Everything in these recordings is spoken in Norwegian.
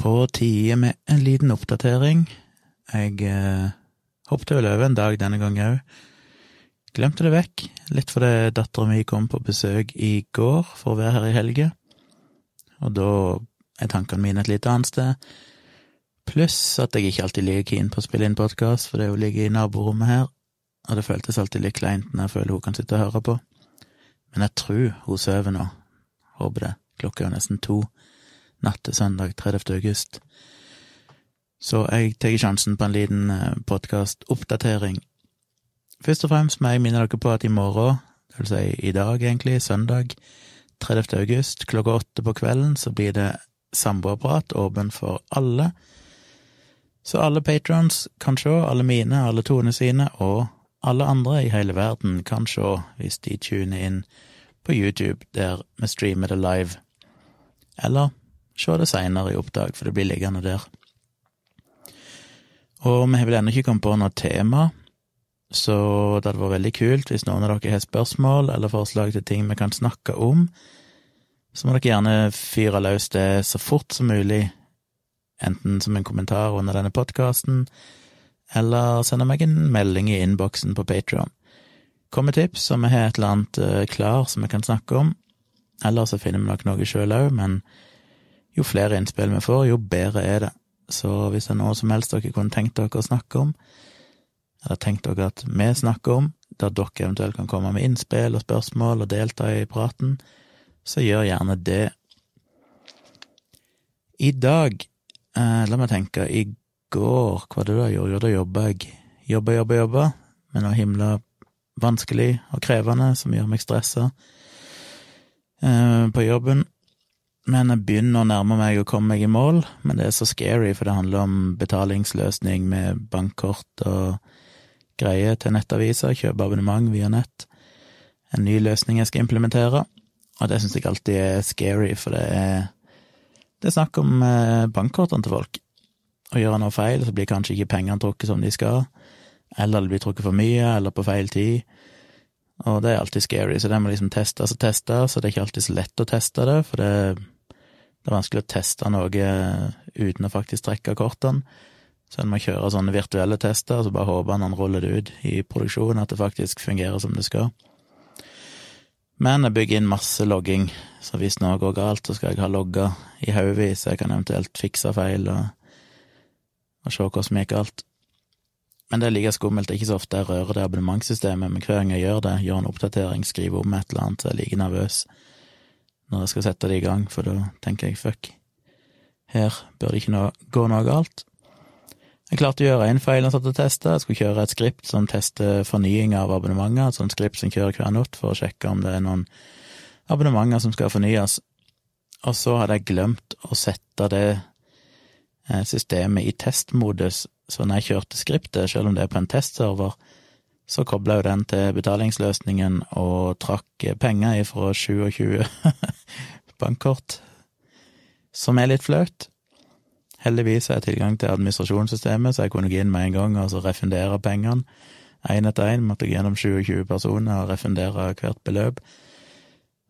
på tide med en liten oppdatering. Jeg eh, hoppet vel over en dag denne gangen òg. Glemte det vekk, litt fordi dattera mi kom på besøk i går for å være her i helga, og da er tankene mine et litt annet sted. Pluss at jeg ikke alltid ligger keen på å spille inn podkast, fordi hun ligger i naborommet her, og det føltes alltid litt kleint når jeg føler hun kan sitte og høre på. Men jeg tror hun sover nå. Håper det. Klokka er jo nesten to natt til søndag 30. august. Så jeg tar sjansen på en liten podkastoppdatering. Først og fremst må jeg minne dere på at i morgen, det vil si i dag egentlig, søndag 30. august klokka åtte på kvelden, så blir det samboerprat åpen for alle. Så alle patrons kan se, alle mine, alle Tone sine, og alle andre i hele verden kan se hvis de tuner inn på YouTube, der vi streamer det live. Eller se det seinere i opptak, for det blir liggende der. Og vi har vel ennå ikke kommet på noe tema, så det hadde vært veldig kult hvis noen av dere har spørsmål eller forslag til ting vi kan snakke om. Så må dere gjerne fyre løs det så fort som mulig, enten som en kommentar under denne podkasten, eller sende meg en melding i innboksen på Patrion. Kom med tips om vi har et eller annet klar som vi kan snakke om, eller så finner vi nok noe sjøl òg, men jo flere innspill vi får, jo bedre er det. Så hvis det er noe som helst dere kunne tenkt dere å snakke om, eller tenkt dere at vi snakker om, der dere eventuelt kan komme med innspill og spørsmål og delta i praten, så gjør gjerne det. I dag, eh, la meg tenke, i går, hva var det da jeg gjorde? Jo, da jobba jeg. Jobba, jobba, jobba, med noe himla vanskelig og krevende som gjør meg stressa eh, på jobben. Men jeg begynner å nærme meg å komme meg i mål, men det er så scary, for det handler om betalingsløsning med bankkort og greier til nettaviser, kjøpe abonnement via nett. En ny løsning jeg skal implementere, og det syns jeg alltid er scary, for det er det er snakk om bankkortene til folk. Og gjør noe feil, så blir kanskje ikke pengene trukket som de skal, eller det blir trukket for mye, eller på feil tid. Og det er alltid scary, så det må liksom testes og testes, og det er ikke alltid så lett å teste det, for det, det er vanskelig å teste noe uten å faktisk trekke kortene. Så en må kjøre sånne virtuelle tester, og så bare håpe han ruller det ut i produksjonen, at det faktisk fungerer som det skal. Men jeg bygger inn masse logging, så hvis noe går galt, så skal jeg ha logga i haugevis, så jeg kan eventuelt fikse feil og, og se hva som gikk galt. Men det er like skummelt, det er ikke så ofte jeg rører det abonnementssystemet, men hver gang jeg gjør det, gjør en oppdatering, skriver om et eller annet, så jeg er like nervøs når jeg skal sette det i gang, for da tenker jeg fuck, her bør det ikke noe, gå noe galt. Jeg klarte å gjøre én feil jeg satt og testa. Jeg skulle kjøre et skript som tester fornying av abonnementer, et sånt skript som kjører hver natt for å sjekke om det er noen abonnementer som skal fornyes. Og så hadde jeg glemt å sette det systemet i testmodus, så når jeg kjørte skriptet, selv om det er på en testserver, så kobla jo den til betalingsløsningen og trakk penger ifra 27 bankkort, som er litt flaut. Heldigvis har jeg tilgang til administrasjonssystemet, så jeg kunne gå inn med en gang og så refundere pengene. Én etter én måtte jeg gjennom 27 personer og refundere hvert beløp.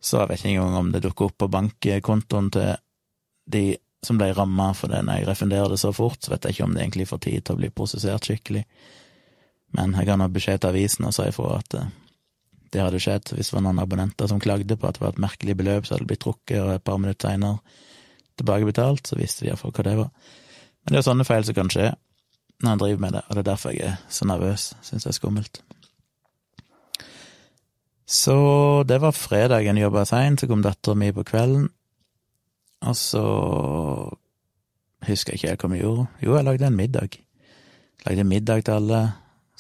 Så jeg vet ikke engang om det dukker opp på bankkontoen til de som ble ramma for når jeg refunderer det så fort, så vet jeg ikke om det egentlig får tid til å bli prosessert skikkelig. Men jeg ga nå beskjed til avisen og sa ifra at det hadde skjedd hvis det var noen abonnenter som klagde på at det var et merkelig beløp som hadde blitt trukket, og et par minutter seinere tilbakebetalt, så visste de iallfall hva det var. Men det er sånne feil som kan skje når en driver med det, og det er derfor jeg er så nervøs, syns jeg er skummelt. Så det var fredagen, jobba seint, så kom dattera mi på kvelden, og så husker jeg ikke helt hva vi gjorde. Jo, jeg lagde en middag. Lagde middag til alle,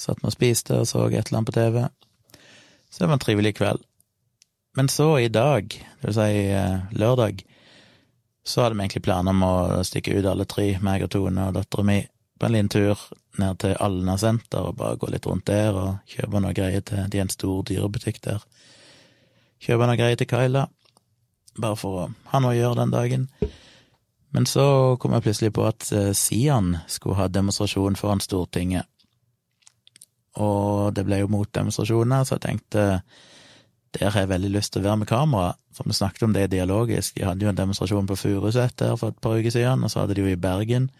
satt med og spiste og så et eller annet på TV. Så det var en trivelig kveld. Men så, i dag, det vil si lørdag, så hadde vi egentlig planer om å stikke ut alle tre, meg og Tone og dattera mi, på en liten tur ned til Alna senter og bare gå litt rundt der og kjøpe noe greier til De er en stor dyrebutikk der. Kjøpe noe greier til Kyla, bare for å ha noe å gjøre den dagen. Men så kom jeg plutselig på at Sian skulle ha demonstrasjon foran Stortinget. Og det ble jo motdemonstrasjoner, så jeg tenkte der har jeg veldig lyst til å være med kamera, for vi snakket om det dialogisk. De hadde jo en demonstrasjon på Furuset der for et par uker siden, og så hadde de jo i Bergen.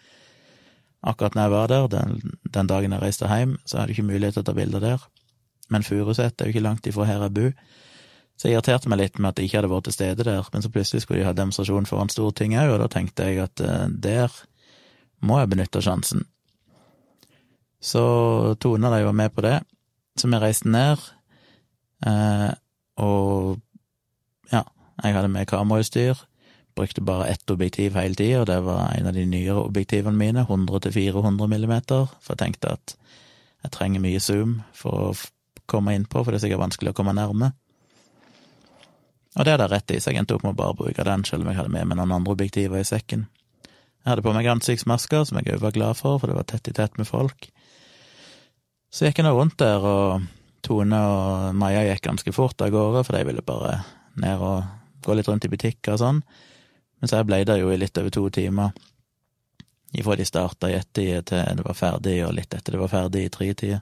Akkurat når jeg var der, den, den dagen jeg reiste hjem, så hadde jeg ikke mulighet til å ta bilder der. Men Furuset er jo ikke langt ifra her jeg bor. Så jeg irriterte meg litt med at jeg ikke hadde vært til stede der, men så plutselig skulle de ha demonstrasjon foran Stortinget òg, og da tenkte jeg at eh, der må jeg benytte sjansen. Så Tone de var med på det, så vi reiste ned, eh, og ja, jeg hadde med kamerautstyr, brukte bare ett objektiv hele tida, og det var en av de nyere objektivene mine, 100-400 millimeter, for jeg tenkte at jeg trenger mye zoom for å komme inn på, for det er sikkert vanskelig å komme nærme. Og det hadde jeg rett i, så jeg endte opp med å bare bruke den, selv om jeg hadde med meg noen andre objektiver i sekken. Jeg hadde på meg ansiktsmasker, som jeg òg var glad for, for det var tett i tett med folk. Så gikk jeg nå rundt der, og Tone og Maja gikk ganske fort av gårde, for de ville bare ned og gå litt rundt i butikker og sånn. Mens jeg ble der jo i litt over to timer. Ifra de starta i ett-tida til det var ferdig, og litt etter det var ferdig i tre-tida.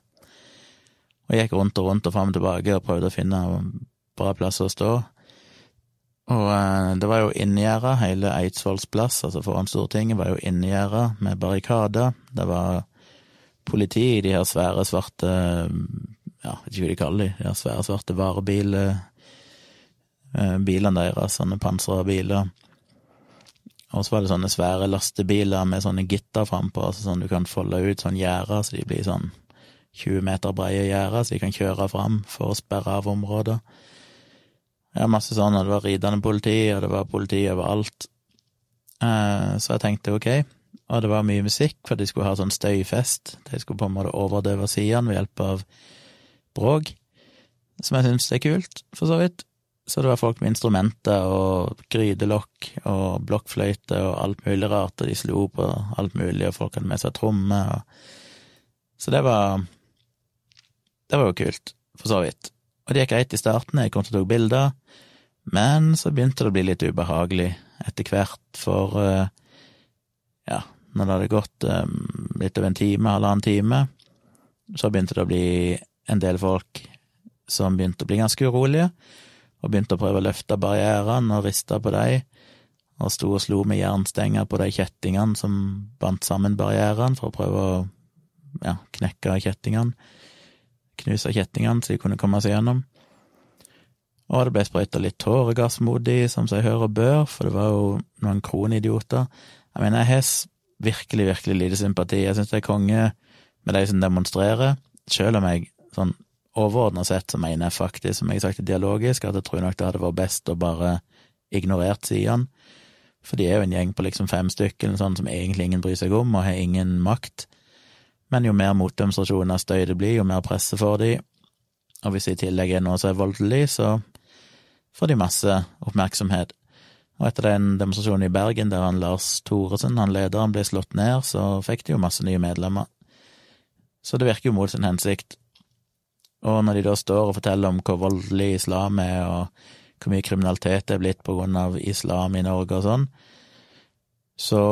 Og jeg gikk rundt og rundt og fram og tilbake og prøvde å finne bra plass å stå. Og eh, det var jo inngjerda, hele Eidsvolls plass, altså foran Stortinget, var jo inngjerda med barrikader. Det var politi i de her svære, svarte Ja, vet ikke hva de kaller de, de her svære, svarte varebiler. Eh, bilene deres, sånne pansra biler. Og så var det sånne svære lastebiler med sånne gitter frampå, altså sånn du kan folde ut sånn gjerder, så de blir sånn 20 meter breie gjerder, så de kan kjøre fram for å sperre av områder. Ja, masse sånn, og det var ridende politi, og det var politi overalt. Eh, så jeg tenkte ok, og det var mye musikk, for de skulle ha sånn støyfest. De skulle på en måte overdøve sidene ved hjelp av bråk, som jeg syns er kult, for så vidt. Så det var folk med instrumenter og grydelokk og blokkfløyte og alt mulig rart, og de slo på alt mulig, og folk hadde med seg trommer og Så det var Det var jo kult, for så vidt. Og det gikk greit i starten, jeg kom til å ta bilder, men så begynte det å bli litt ubehagelig etter hvert, for eh, ja, når det hadde gått um, litt over en time, halvannen time, så begynte det å bli en del folk som begynte å bli ganske urolige, og begynte å prøve å løfte barrierene og riste på dem, og sto og slo med jernstenger på de kjettingene som bandt sammen barrierene, for å prøve å ja, knekke kjettingene knuse kjettingene så de kunne komme seg gjennom. Og det ble sprøyta litt tåregass mot de, som seg hør og bør, for det var jo noen kronidioter. Jeg mener, jeg har virkelig, virkelig lite sympati. Jeg syns det er konge med de som demonstrerer, selv om jeg sånn overordna sett så mener jeg faktisk, som jeg har sagt dialogisk, at jeg tror nok det hadde vært best å bare ignorert sidene. For de er jo en gjeng på liksom fem stykker sånn som egentlig ingen bryr seg om, og har ingen makt. Men jo mer motdemonstrasjoner støy det blir, jo mer presse får de, og hvis det i tillegg er noe er voldelig, så får de masse oppmerksomhet. Og etter den demonstrasjonen i Bergen der han Lars Thoresen, han lederen, ble slått ned, så fikk de jo masse nye medlemmer. Så det virker jo mot sin hensikt. Og når de da står og forteller om hvor voldelig islam er, og hvor mye kriminalitet det er blitt på grunn av islam i Norge og sånn, så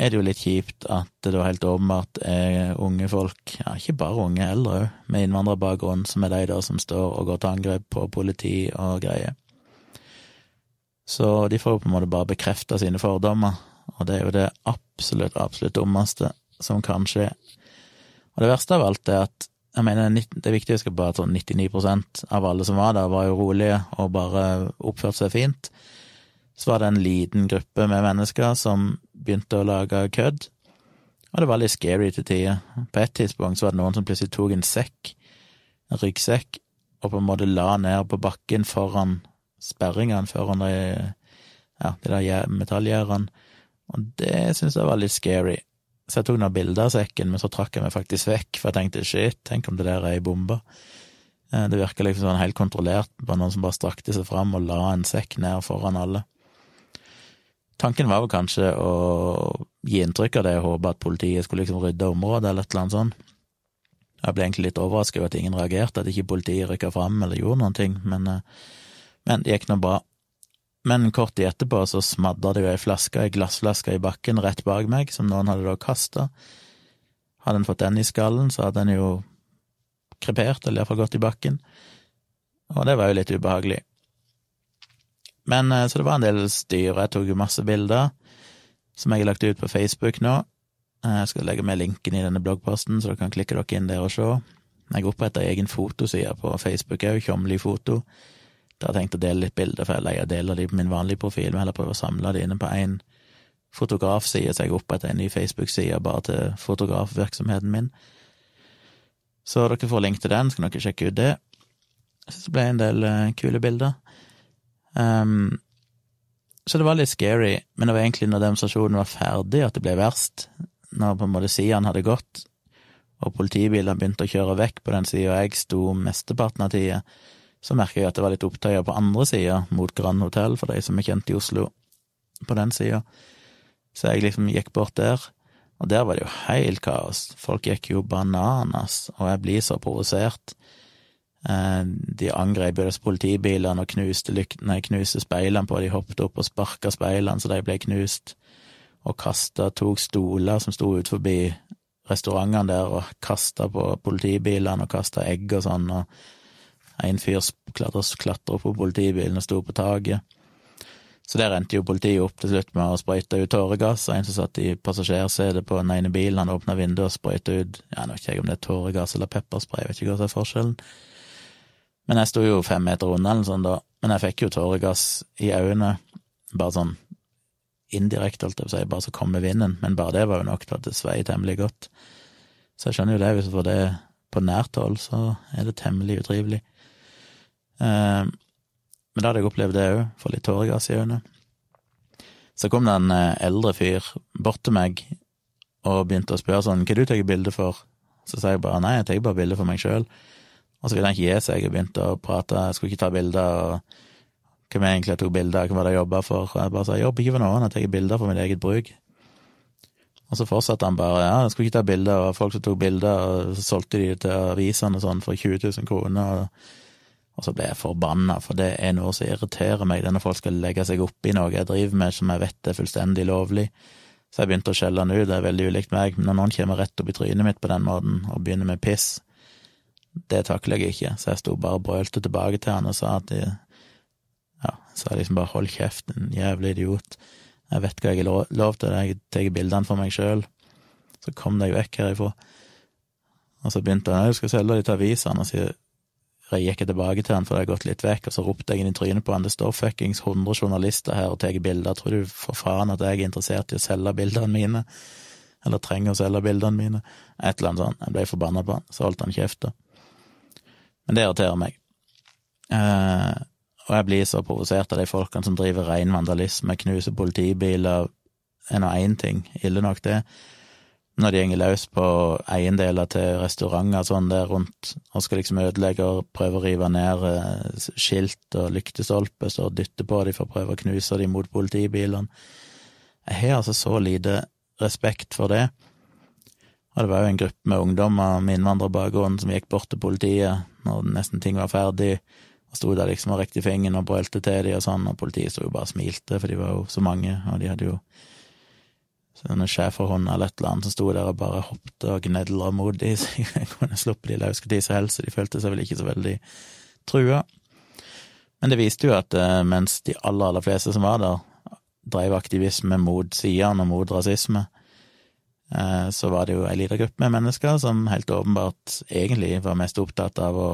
er det jo litt kjipt at det da helt åpenbart er unge folk, ja, ikke bare unge, eldre òg, med innvandrerbakgrunn, som er de da som står og går til angrep på politi og greier. Så de får jo på en måte bare bekrefta sine fordommer, og det er jo det absolutt, absolutt dummeste som kan skje. Og det verste av alt er at jeg mener det er viktig å huske på at sånn 99% av alle som var der, var jo rolige og bare oppførte seg fint så var det en liten gruppe med mennesker som begynte å lage kødd, og det var litt scary til tider. På et tidspunkt så var det noen som plutselig tok en sekk, en ryggsekk, og på en måte la ned på bakken foran sperringene, foran de, ja, de der metallgjerdene, og det syntes jeg var litt scary. Så jeg tok noen bilder av sekken, men så trakk jeg meg faktisk vekk, for jeg tenkte shit, tenk om det der er ei bombe. Eh, det virka liksom sånn helt kontrollert, bare noen som bare strakte seg fram og la en sekk ned foran alle. Tanken var jo kanskje å gi inntrykk av det og håpe at politiet skulle liksom rydde området eller et eller annet sånt. Jeg ble egentlig litt overrasket over at ingen reagerte, at ikke politiet rykka fram eller gjorde noen ting, men, eh, men det gikk nå bra. Men kort tid etterpå så smadra det jo ei flaske, ei glassflaske i bakken rett bak meg, som noen hadde da kasta. Hadde en fått den i skallen, så hadde den jo krepert, eller iallfall gått i bakken. og det var jo litt ubehagelig. Men så det var en del styr, jeg tok jo masse bilder som jeg har lagt ut på Facebook nå. Jeg skal legge med linken i denne bloggposten, så dere kan klikke dere inn der og se. Jeg oppretta egen fotoside på Facebook òg, Tjomli foto. Der har jeg tenkt å dele litt bilder, for jeg deler de på min vanlige profil, men heller prøve å samle de inne på én fotografside, så jeg oppretter en ny Facebook-side bare til fotografvirksomheten min. Så dere får link til den, så kan dere sjekke ut det. Så det ble en del uh, kule bilder. Um, så det var litt scary, men det var egentlig når demonstrasjonen var ferdig at det ble verst. Når på en måte sidene hadde gått, og politibilene begynte å kjøre vekk på den sida jeg sto mesteparten av tida, så merka jeg at det var litt opptøyer på andre sida, mot Grand Hotell, for de som er kjent i Oslo, på den sida. Så jeg liksom gikk bort der, og der var det jo helt kaos. Folk gikk jo bananas, og jeg blir så provosert. Eh, de angrep jo disse politibilene og knuste, nei, knuste speilene på, de hoppet opp og sparka speilene så de ble knust, og kasta, tok stoler som sto ut forbi restaurantene der og kasta på politibilene og kasta egg og sånn, og en fyr klatra opp på politibilen og sto på taket. Så der endte jo politiet opp til slutt med å sprøyte ut tåregass, en som satt i passasjersetet på den ene bilen, han åpna vinduet og sprøyta ut nå vet ikke jeg om det er tåregass eller pepperspray, jeg vet ikke hva som er forskjellen. Men jeg sto jo fem meter unna eller sånn da, men jeg fikk jo tåregass i øynene, bare sånn indirekte, holdt jeg på si, bare så kom med vinden, men bare det var jo nok til at det svei temmelig godt. Så jeg skjønner jo det, hvis du får det på nært hold, så er det temmelig utrivelig. Eh, men da hadde jeg opplevd det òg, få litt tåregass i øynene. Så kom det en eh, eldre fyr bort til meg og begynte å spørre sånn, hva du tar bilde for? Så sa jeg bare nei, jeg tar bare bilde for meg sjøl. Og så ville han ikke gi seg, jeg begynte å prate, jeg skulle ikke ta bilder, og hvem jeg egentlig tok bilde av, hva var det jeg jobba for, og jeg bare sa jeg jobber ikke for noen, jeg tar bilder for mitt eget bruk. Og så fortsatte han bare, ja, jeg skulle ikke ta bilder av folk som tok bilder, og så solgte de det til avisene og sånn for 20 000 kroner, og, og så ble jeg forbanna, for det er noe som irriterer meg, det er når folk skal legge seg opp i noe jeg driver med som jeg vet er fullstendig lovlig. Så jeg begynte å skjelle han ut, det er veldig ulikt meg, men når noen kommer rett opp i trynet mitt på den måten og begynner med piss, det takler jeg ikke, så jeg sto bare og brølte tilbake til han og sa at de, ja, sa liksom bare hold kjeft, en jævlig idiot. Jeg vet hva jeg har lov til, jeg tar bildene for meg sjøl. Så kom de vekk herifra. Og så begynte han, jeg skal selge de til avisene, og så gikk jeg tilbake til han, for det hadde gått litt vekk, og så ropte jeg inn i trynet på han, det står fuckings 100 journalister her og tar bilder, tror du for faen at jeg er interessert i å selge bildene mine? Eller trenger å selge bildene mine? Et eller annet sånt. Jeg ble forbanna på han, så holdt han kjeft, da. Men det irriterer meg. Eh, og jeg blir så provosert av de folkene som driver rein vandalisme, knuser politibiler, er nå én ting, ille nok det. Når de gjenger løs på eiendeler til restauranter sånn der rundt, og skal liksom ødelegge og prøve å rive ned eh, skilt og lyktestolper, så dytte på dem for å prøve å knuse dem mot politibilene. Jeg har altså så lite respekt for det. Og det var jo en gruppe med ungdommer med innvandrerbakgrunn som gikk bort til politiet når nesten ting var ferdig, og sto der liksom og rekte fingeren og brølte til dem og sånn, og politiet sto jo bare og smilte, for de var jo så mange, og de hadde jo sånne schæferhunder eller et eller annet som sto der og bare hoppet og gnedla mot dem, så jeg kunne sluppet de løs når som helst, så de følte seg vel ikke så veldig trua. Men det viste jo at eh, mens de aller, aller fleste som var der, drev aktivisme mot sidene og mot rasisme, eh, så var det jo ei lita gruppe med mennesker som helt åpenbart egentlig var mest opptatt av å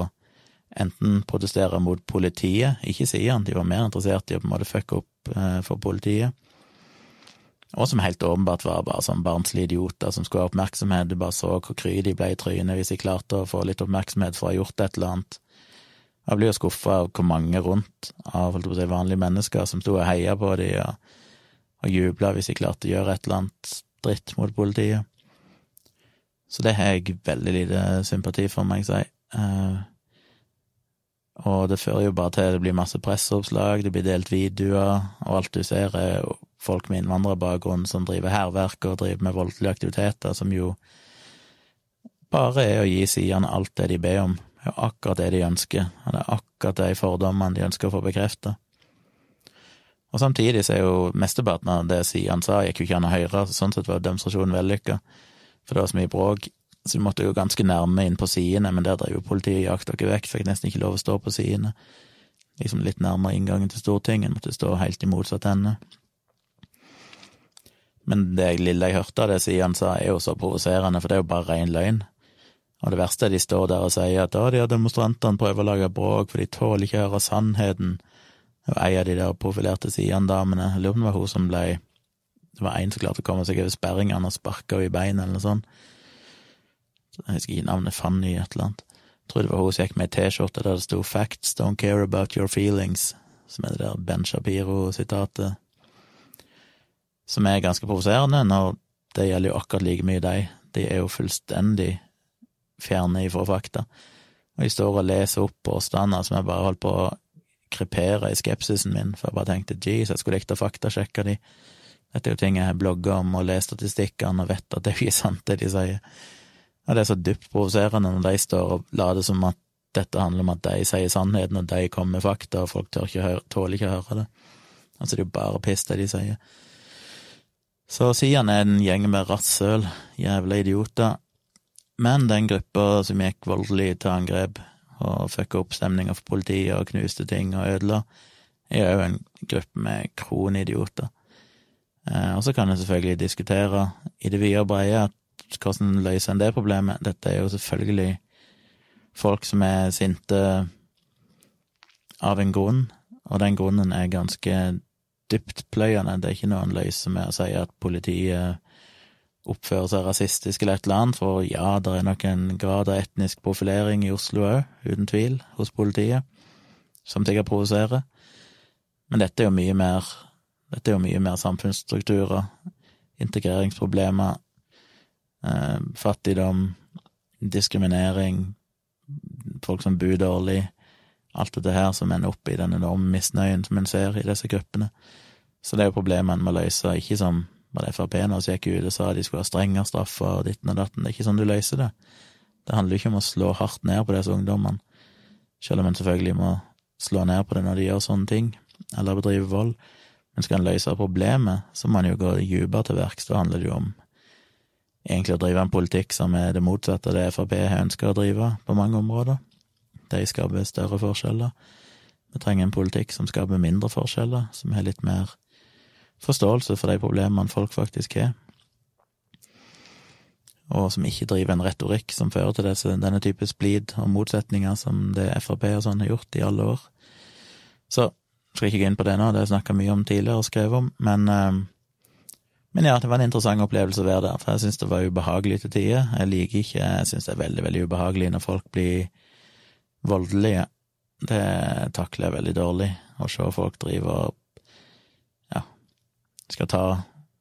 enten protestere mot politiet, ikke sidene, de var mer interessert i å på en måte fucke opp eh, for politiet, og som helt åpenbart var bare sånn barnslige idioter som skulle ha oppmerksomhet, du bare så hvor kry de ble i trynet hvis de klarte å få litt oppmerksomhet for å ha gjort et eller annet. Jeg blir jo skuffa av hvor mange rundt av si, vanlige mennesker som sto og heia på de og, og jubla hvis de klarte å gjøre et eller annet dritt mot politiet. Så det har jeg veldig lite sympati for, må jeg si. Uh, og det fører jo bare til det blir masse presseoppslag, det blir delt videoer, og alt du ser er folk med innvandrerbakgrunn som driver hærverk og driver med voldelige aktiviteter, som jo bare er å gi sidene alt det de ber om. Det er akkurat det de ønsker, og det er akkurat de fordommene de ønsker å få bekreftet. Og samtidig så er jo mesteparten av det sidene sa, gikk jo ikke an å høre, så sånn sett var demonstrasjonen vellykka, for det var så mye bråk. Så vi måtte jo ganske nærme inn på sidene, men der drev jo politiet og jakta dere vekk, fikk nesten ikke lov å stå på sidene. Liksom litt nærmere inngangen til Stortinget, måtte stå helt i motsatt ende. Men det lille jeg hørte av det Sian sa, er jo så provoserende, for det er jo bare ren løgn. Og det verste er de står der og sier at å, de her demonstrantene prøver å lage bråk, for de tåler ikke å høre sannheten. Og ei av de der profilerte Sian-damene, jeg lurer på om det var hun som ble Det var en som klarte å komme seg over sperringene og sparka henne i beinet, eller noe sånt. Jeg husker ikke navnet, Fanny et eller annet. Jeg tror det var hun som gikk med ei T-skjorte der det sto 'Facts don't care about your feelings', som er det der Ben Shapiro-sitatet, som er ganske provoserende, når det gjelder jo akkurat like mye de. De er jo fullstendig fjerne ifra fakta. Og jeg står og leser opp påstander som jeg bare holdt på å krepere i skepsisen min, for jeg bare tenkte jeez, jeg skulle likt å faktasjekke de. Dette er jo ting jeg blogga om og lest statistikkene og vet at det er ikke sant, det de sier. Og det er så dypt provoserende når de står og later som at dette handler om at de sier sannheten, og de kommer med fakta, og folk tør ikke høre, tåler ikke å høre det. Altså, det er jo bare piss, det de sier. Så sier han er en gjeng med rasshøl, jævla idioter. Men den gruppa som gikk voldelig til angrep og fucka opp stemninga for politiet og knuste ting og ødela, er jo en gruppe med kronidioter. Eh, og så kan en selvfølgelig diskutere i det vide og brede hvordan løser en det problemet. Dette er jo selvfølgelig folk som er sinte av en grunn, og den grunnen er ganske dyptpløyende. Det er ikke noe han løser med å si at politiet oppfører seg rasistisk eller et eller annet, for ja, det er nok en grad av etnisk profilering i Oslo òg, uten tvil, hos politiet, som sikkert provoserer. Men dette er jo mye mer dette er jo mye mer samfunnsstrukturer, integreringsproblemer, eh, fattigdom, diskriminering, folk som bor dårlig, alt dette her som ender opp i den enorme misnøyen som en ser i disse gruppene. Så det er jo problemet en må løse, ikke som var det Frp nå som gikk ut og sa de skulle ha strengere straffer og ditten og datten, det er ikke sånn du løser det. Det handler jo ikke om å slå hardt ned på disse ungdommene, selv om en selvfølgelig må slå ned på det når de gjør sånne ting, eller bedriver vold. Men skal en løse problemet, så må en jo gå dypere til verks. Da handler det jo om egentlig å drive en politikk som er det motsatte av det Frp ønska å drive på mange områder. De skaper større forskjeller. Vi trenger en politikk som skaper mindre forskjeller, som har litt mer forståelse for de problemene folk faktisk har, og som ikke driver en retorikk som fører til disse, denne type splid og motsetninger som det Frp og sånn har gjort i alle år. Så skal ikke gå inn på det nå, det har jeg snakka mye om tidligere og skrevet om, men eh, men ja, det var en interessant opplevelse å være der, for jeg syns det var ubehagelig til tider. Jeg liker ikke Jeg syns det er veldig, veldig ubehagelig når folk blir voldelige. Det takler jeg veldig dårlig, å se folk drive og ja, skal ta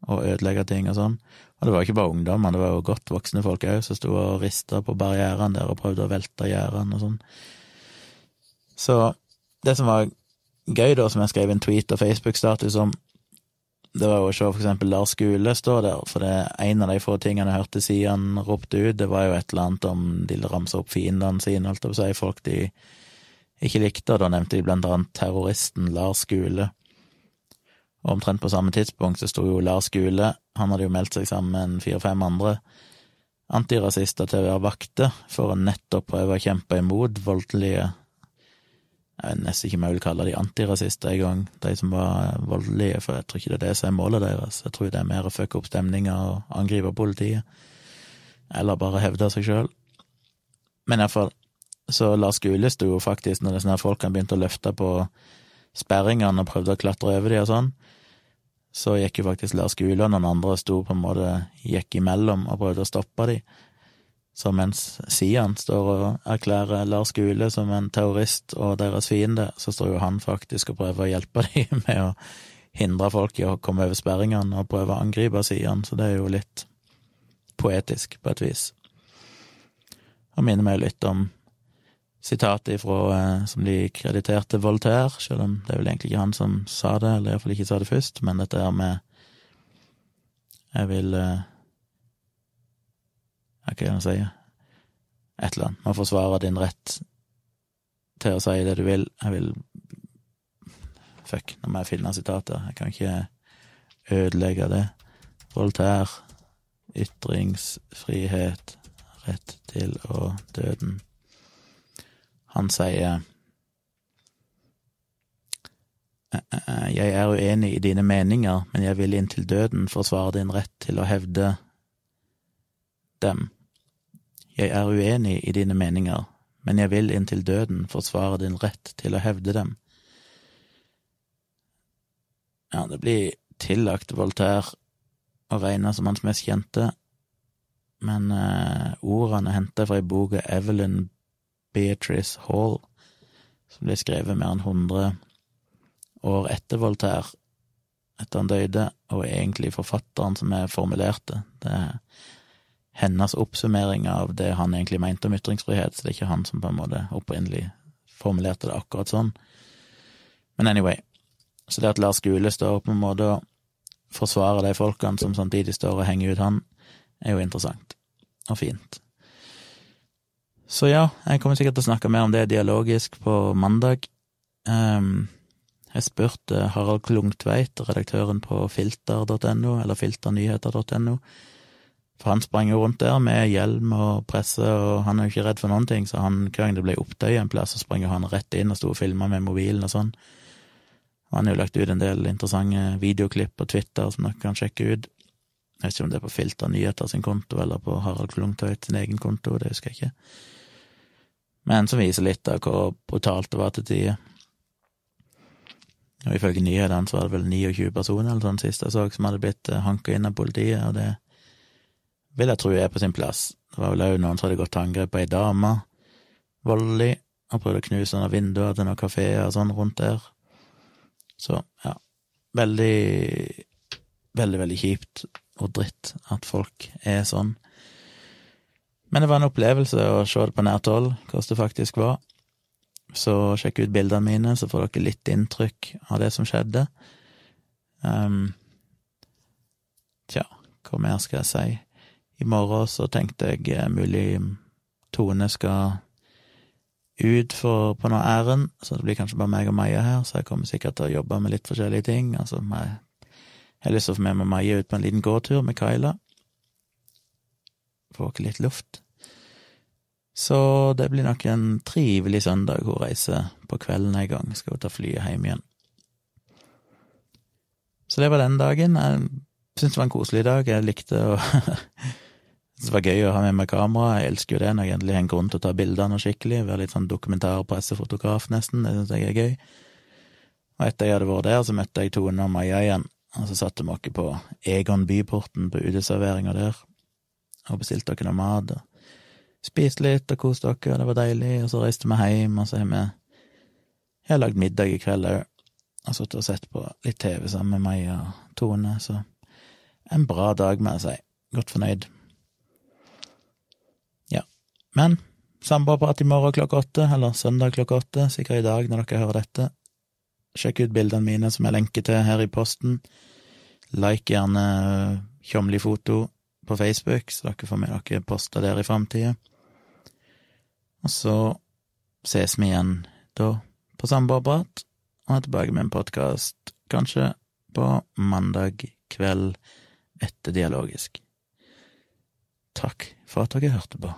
og ødelegge ting og sånn. Og det var ikke bare ungdommer, det var jo godt voksne folk òg som sto og rista på barrierene der og prøvde å velte gjerdene og sånn. Så det som var gøy, da, som jeg skrev en tweet og Facebook-status om, det var jo å se for eksempel Lars Gule stå der, for det en av de få tingene jeg hørte si han ropte ut, det var jo et eller annet om de ramsa opp fiendene sine, holdt jeg på å si, folk de ikke likte, og da nevnte de blant annet terroristen Lars Gule. Og omtrent på samme tidspunkt så sto jo Lars Gule, han hadde jo meldt seg sammen med en fire-fem andre antirasister til å være vakter for å nettopp prøve å kjempe imot voldelige jeg vet nesten ikke om jeg vil kalle de antirasister engang, de som var voldelige, for jeg tror ikke det er det som er målet deres. Jeg tror det er mer å fucke opp stemninga og angripe politiet, eller bare hevde seg sjøl. Men iallfall, så Lars Gule sto jo faktisk, når disse folkene begynte å løfte på sperringene og prøvde å klatre over de og sånn, så gikk jo faktisk Lars Gule og noen andre sto på en måte gikk imellom og prøvde å stoppe de. Så mens Sian står og erklærer Lars Gule som en terrorist og deres fiende, så står jo han faktisk og prøver å hjelpe dem med å hindre folk i å komme over sperringene og prøve å angripe Sian, så det er jo litt poetisk, på et vis. Og minner meg litt om sitatet ifra, eh, som de krediterte Voltaire, selv om det er vel egentlig ikke han som sa det, eller iallfall ikke sa det først, men dette her med Jeg vil eh, hva det han sier? et eller annet. Man forsvarer din rett til å si det du vil. Jeg vil Fuck, nå må jeg finne sitatet. Jeg kan ikke ødelegge det. Voltaire, ytringsfrihet, rett til å døden. Han sier Jeg er uenig i dine meninger, men jeg vil inntil døden forsvare din rett til å hevde dem. Jeg er uenig i dine meninger, men jeg vil inntil døden forsvare din rett til å hevde dem. Ja, det blir tillagt Voltaire å regne som hans mest kjente, men eh, ordene er henta fra ei bok av Evelyn Beatrice Hall, som ble skrevet mer enn 100 år etter Voltaire, etter han døde, og egentlig forfatteren som er formulerte. Det er hennes oppsummering av det han egentlig mente om ytringsfrihet, så det er ikke han som på en måte opprinnelig formulerte det akkurat sånn. Men anyway, så det at Lars Gule står på en måte og forsvarer de folkene som samtidig står og henger ut han, er jo interessant og fint. Så ja, jeg kommer sikkert til å snakke mer om det dialogisk på mandag. Um, jeg spurte Harald Klungtveit, redaktøren på filter.no, eller filternyheter.no, for han sprang jo rundt der med hjelm og presse, og han er jo ikke redd for noen ting, så han, hver gang det ble opptøy en plass, så sprang han rett inn og sto og filma med mobilen og sånn. Og han har jo lagt ut en del interessante videoklipp på Twitter som dere kan sjekke ut. Jeg vet ikke om det er på Filter Nyheter sin konto eller på Harald Klungtveit sin egen konto, det husker jeg ikke men som viser litt av hvor brutalt det var til tider. Og ifølge nyhetene så var det vel 29 personer eller sånn sist jeg så, som hadde blitt eh, hanka inn av politiet, og det vil jeg tro er på sin plass. Det var vel òg noen som hadde gått til angrep på ei dame, voldelig, og prøvd å knuse noen vinduer til noen kafeer og sånn rundt der. Så, ja, veldig, veldig, veldig kjipt og dritt at folk er sånn. Men det var en opplevelse å se det på nært hold, hvordan det faktisk var. Så sjekk ut bildene mine, så får dere litt inntrykk av det som skjedde. Um, tja, hva mer skal jeg si? I morgen så tenkte jeg eh, mulig Tone skal ut for, på noe ærend, så det blir kanskje bare meg og Maja her, så jeg kommer sikkert til å jobbe med litt forskjellige ting. Altså, jeg har lyst til å få med meg Maja ut på en liten gåtur med Kyla. Få litt luft. Så det blir nok en trivelig søndag. Hun reiser på kvelden en gang, skal hun ta flyet hjem igjen. Så det var den dagen. Jeg syntes det var en koselig dag. Jeg likte å Det var gøy å ha med meg kamera. Jeg elsker jo det når jeg endelig har en grunn til å ta bildene skikkelig. Være litt sånn dokumentarpressefotograf, nesten. Det syns jeg er gøy. Og etter jeg hadde vært der, så møtte jeg Tone og Maja igjen. Og så satte vi oss på Egon Byporten på uteserveringa der, og bestilte dere noe mat. og spiste litt og koste dere, og det var deilig, og så reiste vi hjem, og så har vi Jeg har lagd middag i kveld òg, og sittet og sett på litt TV sammen med meg og Tone, så en bra dag, må jeg si. Godt fornøyd. Men samboerprat i morgen klokka åtte, eller søndag klokka åtte, sikkert i dag når dere hører dette. Sjekk ut bildene mine som jeg lenker til her i posten. Like gjerne Tjomli foto på Facebook, så dere får med dere poster der i framtida. Og så ses vi igjen da på Samboerprat, og er tilbake med en podkast kanskje på mandag kveld etter Dialogisk. Takk for at dere hørte på.